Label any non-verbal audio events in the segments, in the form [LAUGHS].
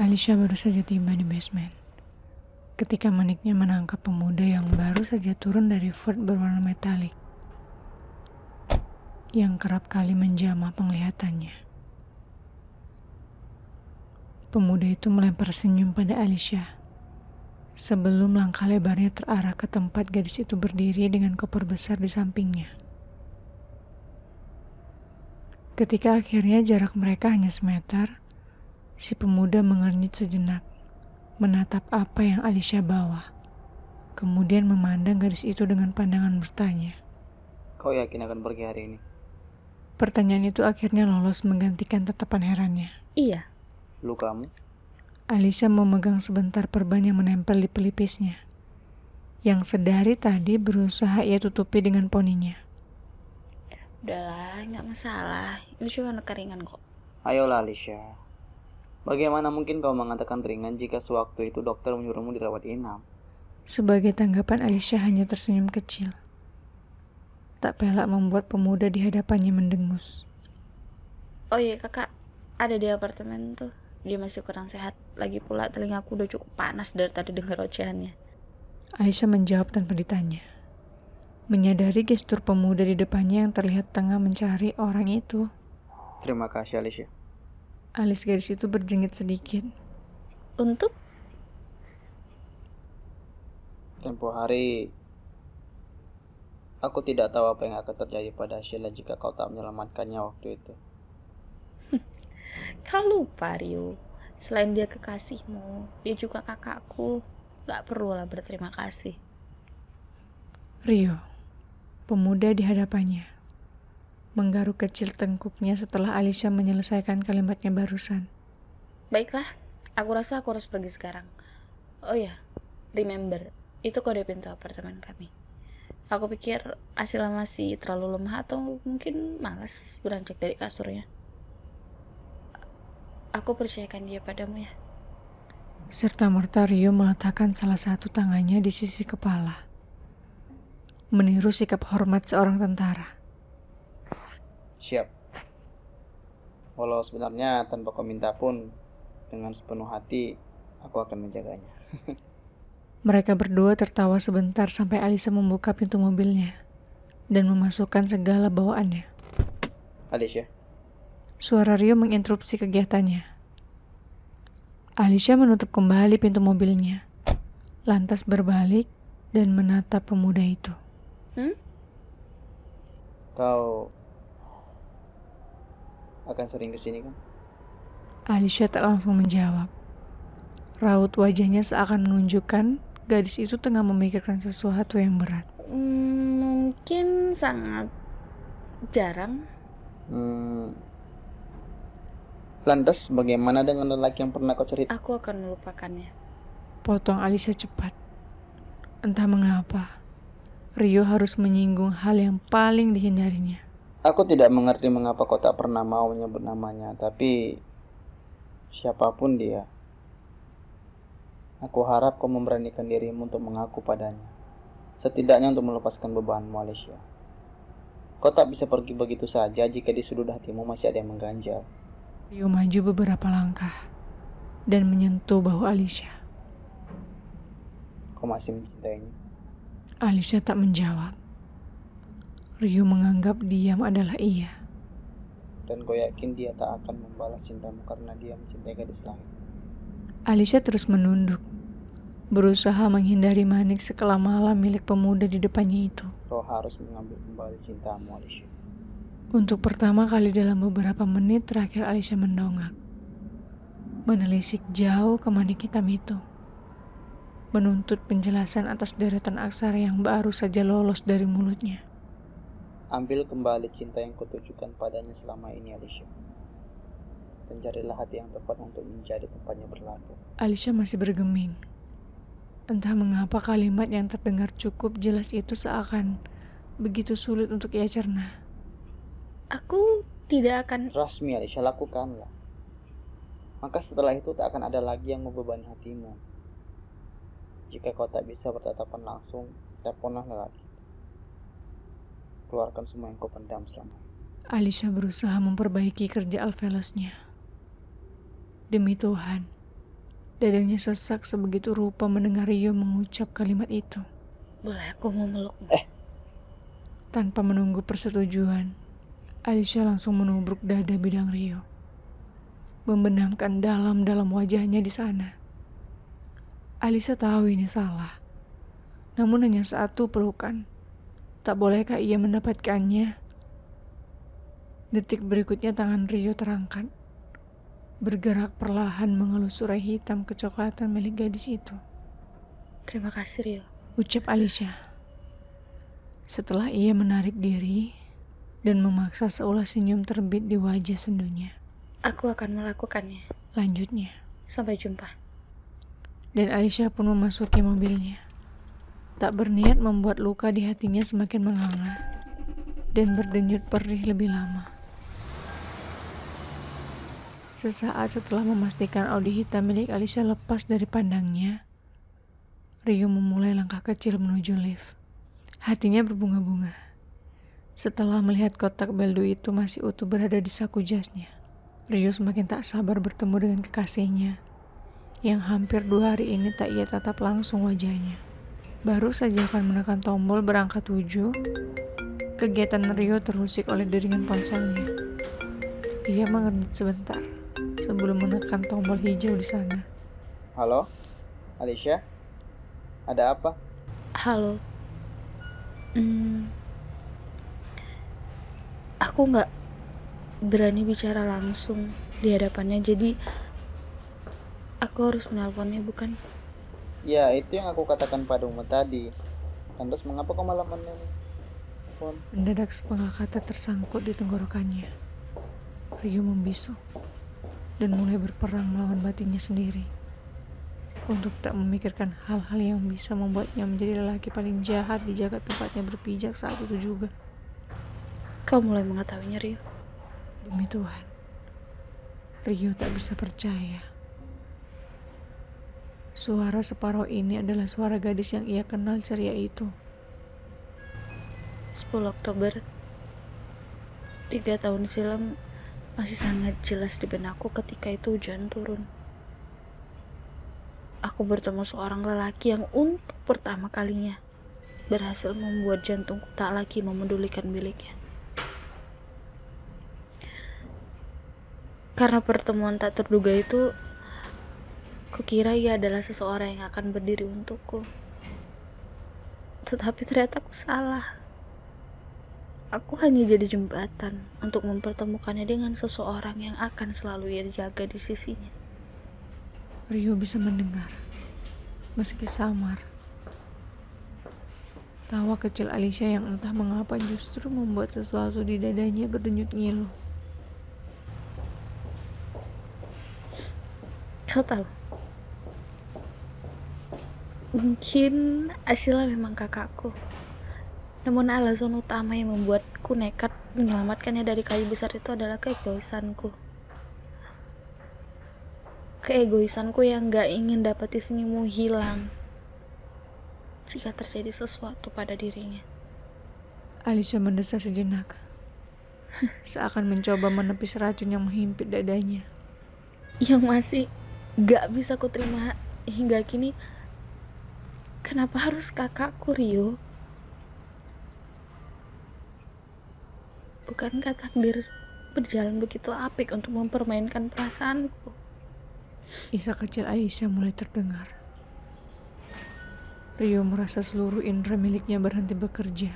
Alicia baru saja tiba di basement. Ketika maniknya menangkap pemuda yang baru saja turun dari Ford berwarna metalik. Yang kerap kali menjamah penglihatannya. Pemuda itu melempar senyum pada Alicia. Sebelum langkah lebarnya terarah ke tempat gadis itu berdiri dengan koper besar di sampingnya. Ketika akhirnya jarak mereka hanya semeter, Si pemuda mengernyit sejenak, menatap apa yang Alicia bawa. Kemudian memandang gadis itu dengan pandangan bertanya. Kau yakin akan pergi hari ini? Pertanyaan itu akhirnya lolos menggantikan tatapan herannya. Iya. Lu kamu? Alicia memegang sebentar perban yang menempel di pelipisnya. Yang sedari tadi berusaha ia tutupi dengan poninya. Udahlah, nggak masalah. Ini cuma keringan kok. Ayolah Alicia, Bagaimana mungkin kau mengatakan ringan jika sewaktu itu dokter menyuruhmu dirawat inap? Sebagai tanggapan Alicia hanya tersenyum kecil. Tak pelak membuat pemuda di hadapannya mendengus. Oh iya kakak, ada di apartemen tuh. Dia masih kurang sehat. Lagi pula telingaku udah cukup panas dari tadi dengar ocehannya. Alicia menjawab tanpa ditanya. Menyadari gestur pemuda di depannya yang terlihat tengah mencari orang itu. Terima kasih Alicia. Alis gadis itu berjengit sedikit. Untuk? Tempo hari, aku tidak tahu apa yang akan terjadi pada Sheila jika kau tak menyelamatkannya waktu itu. [LAUGHS] kau lupa, Rio. Selain dia kekasihmu, dia juga kakakku. Gak perlu lah berterima kasih. Rio, pemuda di hadapannya menggaruk kecil tengkuknya setelah Alicia menyelesaikan kalimatnya barusan. Baiklah, aku rasa aku harus pergi sekarang. Oh ya, remember, itu kode pintu apartemen kami. Aku pikir Asila masih terlalu lemah atau mungkin malas beranjak dari kasurnya. Aku percayakan dia padamu ya. Serta merta Rio meletakkan salah satu tangannya di sisi kepala. Meniru sikap hormat seorang tentara. Siap. Walau sebenarnya tanpa kau minta pun, dengan sepenuh hati, aku akan menjaganya. [LAUGHS] Mereka berdua tertawa sebentar sampai Alisa membuka pintu mobilnya dan memasukkan segala bawaannya. Alicia. Suara Rio menginterupsi kegiatannya. Alicia menutup kembali pintu mobilnya, lantas berbalik dan menatap pemuda itu. Hmm? Kau akan sering ke sini kan? Alicia tak langsung menjawab. Raut wajahnya seakan menunjukkan gadis itu tengah memikirkan sesuatu yang berat. Hmm, mungkin sangat jarang. Hmm. Lantas bagaimana dengan lelaki yang pernah kau cerita? Aku akan melupakannya. Potong Alicia cepat. Entah mengapa, Rio harus menyinggung hal yang paling dihindarinya. Aku tidak mengerti mengapa kau tak pernah mau menyebut namanya, tapi siapa pun dia, aku harap kau memberanikan dirimu untuk mengaku padanya. Setidaknya untuk melepaskan beban Malaysia. Kau tak bisa pergi begitu saja jika di sudut hatimu masih ada yang mengganjal. Rio maju beberapa langkah dan menyentuh bahu Alicia. Kau masih mencintainya? Alicia tak menjawab. Rio menganggap diam adalah iya. Dan kau yakin dia tak akan membalas cintamu karena dia mencintai gadis lain? Alicia terus menunduk, berusaha menghindari manik sekelam malam milik pemuda di depannya itu. Kau harus mengambil kembali cintamu, Alicia. Untuk pertama kali dalam beberapa menit terakhir Alicia mendongak. Menelisik jauh ke manik hitam itu. Menuntut penjelasan atas deretan aksara yang baru saja lolos dari mulutnya. Ambil kembali cinta yang kutujukan padanya selama ini, Alicia. Dan carilah hati yang tepat untuk menjadi tempatnya berlaku. Alicia masih bergeming. Entah mengapa kalimat yang terdengar cukup jelas itu seakan begitu sulit untuk ia cerna. Aku tidak akan Trust me Alicia, lakukanlah. Maka setelah itu tak akan ada lagi yang membebani hatimu. Jika kau tak bisa bertatapan langsung, teleponlah lelaki. Keluarkan semua yang kau pendam selama ini. Alicia berusaha memperbaiki kerja alvelosnya. Demi Tuhan, dadanya sesak sebegitu rupa mendengar Rio mengucap kalimat itu. boleh aku mau melukmu. Tanpa menunggu persetujuan, Alicia langsung menubruk dada bidang Rio. Membenamkan dalam-dalam wajahnya di sana. Alicia tahu ini salah. Namun hanya satu pelukan. Tak bolehkah ia mendapatkannya? Detik berikutnya tangan Rio terangkat. Bergerak perlahan mengelus surai hitam kecoklatan milik gadis itu. Terima kasih Rio. Ucap Alicia. Setelah ia menarik diri dan memaksa seulah senyum terbit di wajah sendunya. Aku akan melakukannya. Lanjutnya, Sampai jumpa. dan Alicia pun memasuki mobilnya. Tak berniat membuat luka di hatinya semakin menganga dan berdenyut perih lebih lama. Sesaat setelah memastikan Audi hitam milik Alicia lepas dari pandangnya, Rio memulai langkah kecil menuju lift. Hatinya berbunga-bunga. Setelah melihat kotak beldu itu masih utuh berada di saku jasnya, Rio semakin tak sabar bertemu dengan kekasihnya yang hampir dua hari ini tak ia tatap langsung wajahnya. Baru saja akan menekan tombol berangka tujuh, kegiatan Rio terusik oleh deringan ponselnya. Ia mengernyit sebentar sebelum menekan tombol hijau di sana. Halo? Alicia? Ada apa? Halo. Hmm, aku nggak berani bicara langsung di hadapannya, jadi aku harus menelponnya bukan? Ya, itu yang aku katakan padamu tadi. Lantas mengapa kau malah menelpon? Mendadak sepenggal kata tersangkut di tenggorokannya. Rio membisu dan mulai berperang melawan batinnya sendiri. Untuk tak memikirkan hal-hal yang bisa membuatnya menjadi lelaki paling jahat di jagat tempatnya berpijak saat itu juga. Kau mulai mengetahuinya Rio. Demi Tuhan, Rio tak bisa percaya. Suara separuh ini adalah suara gadis yang ia kenal ceria itu. 10 Oktober Tiga tahun silam masih sangat jelas di benakku ketika itu hujan turun. Aku bertemu seorang lelaki yang untuk pertama kalinya berhasil membuat jantungku tak lagi memedulikan miliknya. Karena pertemuan tak terduga itu, kukira ia adalah seseorang yang akan berdiri untukku. Tetapi ternyata aku salah. Aku hanya jadi jembatan untuk mempertemukannya dengan seseorang yang akan selalu ia jaga di sisinya. Rio bisa mendengar, meski samar. Tawa kecil Alicia yang entah mengapa justru membuat sesuatu di dadanya berdenyut ngilu. Kau tahu, mungkin Asila memang kakakku. Namun alasan utama yang membuatku nekat menyelamatkannya dari kayu besar itu adalah keegoisanku. Keegoisanku yang gak ingin dapat senyummu hilang jika terjadi sesuatu pada dirinya. Alicia mendesah sejenak. Seakan mencoba menepis racun yang menghimpit dadanya. Yang masih gak bisa kuterima hingga kini, kenapa harus kakakku Rio? Bukankah takdir berjalan begitu apik untuk mempermainkan perasaanku? Isa kecil Aisyah mulai terdengar. Rio merasa seluruh indera miliknya berhenti bekerja.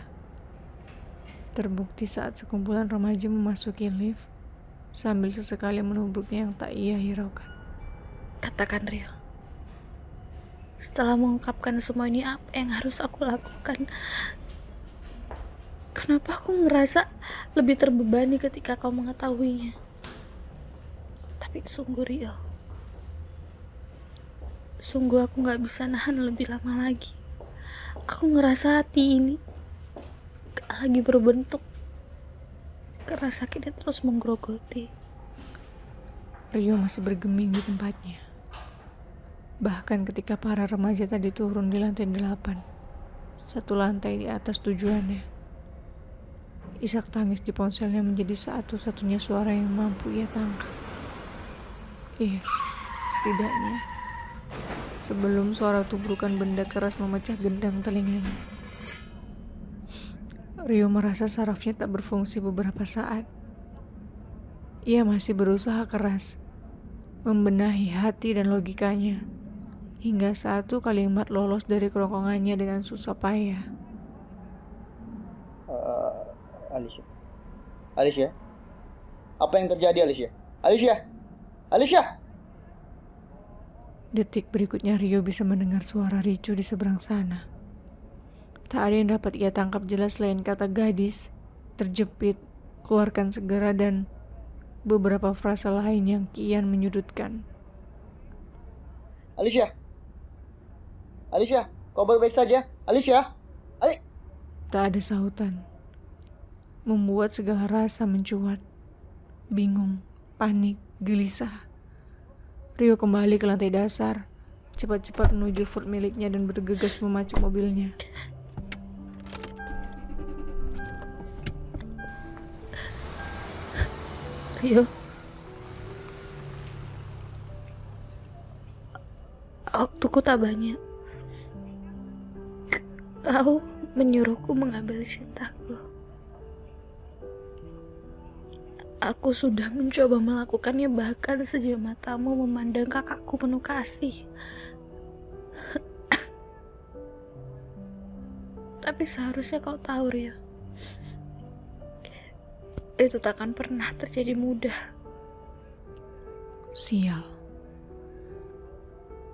Terbukti saat sekumpulan remaja memasuki lift sambil sesekali menubruknya yang tak ia hiraukan. Katakan Rio. Setelah mengungkapkan semua ini apa yang harus aku lakukan? Kenapa aku ngerasa lebih terbebani ketika kau mengetahuinya? Tapi sungguh Rio. Sungguh aku gak bisa nahan lebih lama lagi. Aku ngerasa hati ini gak lagi berbentuk. Karena sakitnya terus menggerogoti. Rio masih bergeming di tempatnya. Bahkan ketika para remaja tadi turun di lantai delapan, satu lantai di atas tujuannya. Isak tangis di ponselnya menjadi satu-satunya suara yang mampu ia tangkap. Iya, setidaknya sebelum suara tubrukan benda keras memecah gendang telinganya. Rio merasa sarafnya tak berfungsi beberapa saat. Ia masih berusaha keras membenahi hati dan logikanya hingga satu kalimat lolos dari kerongkongannya dengan susah payah. Uh, Alicia. Alicia. Apa yang terjadi Alicia? Alicia. Alicia. Detik berikutnya Rio bisa mendengar suara ricu di seberang sana. Tak ada yang dapat ia tangkap jelas selain kata gadis, terjepit, keluarkan segera dan beberapa frasa lain yang kian menyudutkan. Alicia! Alicia, kau baik-baik saja? Alicia? Ali... Tak ada sautan. Membuat segala rasa mencuat. Bingung, panik, gelisah. Rio kembali ke lantai dasar, cepat-cepat menuju Ford miliknya dan bergegas memacu mobilnya. Rio, waktuku tak banyak. Kau menyuruhku mengambil cintaku. Aku sudah mencoba melakukannya bahkan sejauh matamu memandang kakakku penuh kasih. Tapi seharusnya kau tahu, Rio. Itu tak akan pernah terjadi mudah. Sial.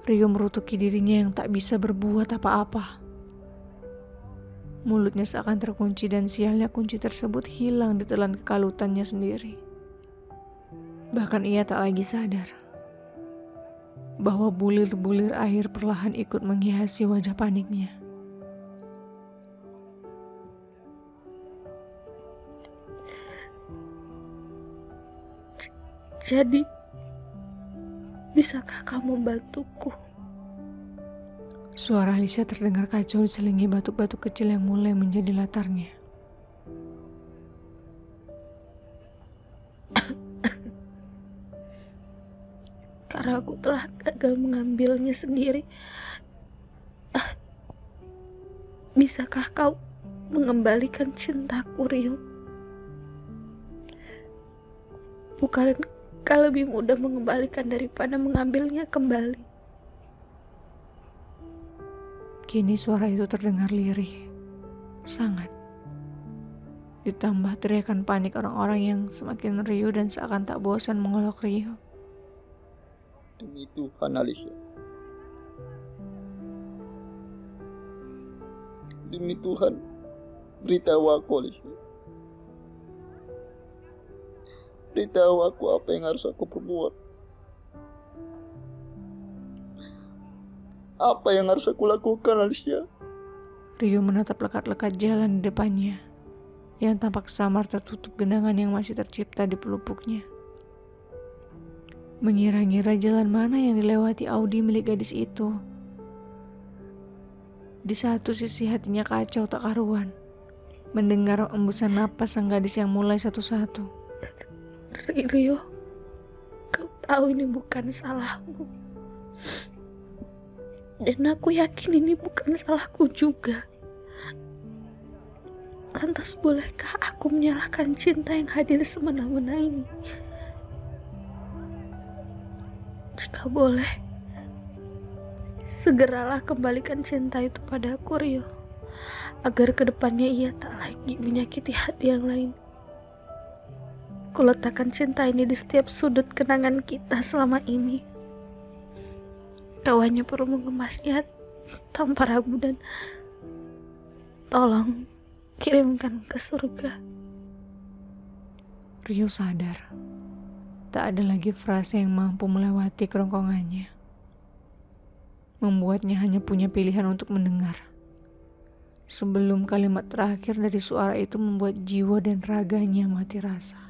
Rio merutuki dirinya yang tak bisa berbuat apa-apa. Mulutnya seakan terkunci dan sialnya kunci tersebut hilang di telan kekalutannya sendiri. Bahkan ia tak lagi sadar bahwa bulir-bulir air perlahan ikut menghiasi wajah paniknya. Jadi, bisakah kamu bantuku? Suara Alicia terdengar kacau diselingi batuk-batuk kecil yang mulai menjadi latarnya. Karena aku telah gagal mengambilnya sendiri. Bisakah kau mengembalikan cintaku, Rio? Bukankah lebih mudah mengembalikan daripada mengambilnya kembali? Kini suara itu terdengar lirih, sangat. Ditambah teriakan panik orang-orang yang semakin riuh dan seakan tak bosan mengolok Rio. Demi Tuhan, Alicia. Demi Tuhan, beritahu aku, Alicia. Beritahu aku apa yang harus aku perbuat. Apa yang harus aku lakukan, Alicia? Rio menatap lekat-lekat jalan di depannya, yang tampak samar tertutup genangan yang masih tercipta di pelupuknya. Mengira-ngira jalan mana yang dilewati Audi milik gadis itu. Di satu sisi hatinya kacau tak karuan, mendengar embusan napas sang gadis yang mulai satu-satu. Rio, kau tahu ini bukan salahmu. Dan aku yakin ini bukan salahku juga. Lantas bolehkah aku menyalahkan cinta yang hadir semena-mena ini? Jika boleh, segeralah kembalikan cinta itu pada aku, Rio. Agar ke depannya ia tak lagi menyakiti hati yang lain. Kuletakkan cinta ini di setiap sudut kenangan kita selama ini. Kau hanya perlu mengemasnya tanpa ragu dan tolong kirimkan ke surga. Rio sadar, tak ada lagi frase yang mampu melewati kerongkongannya. membuatnya hanya punya pilihan untuk mendengar. Sebelum kalimat terakhir dari suara itu membuat jiwa dan raganya mati rasa.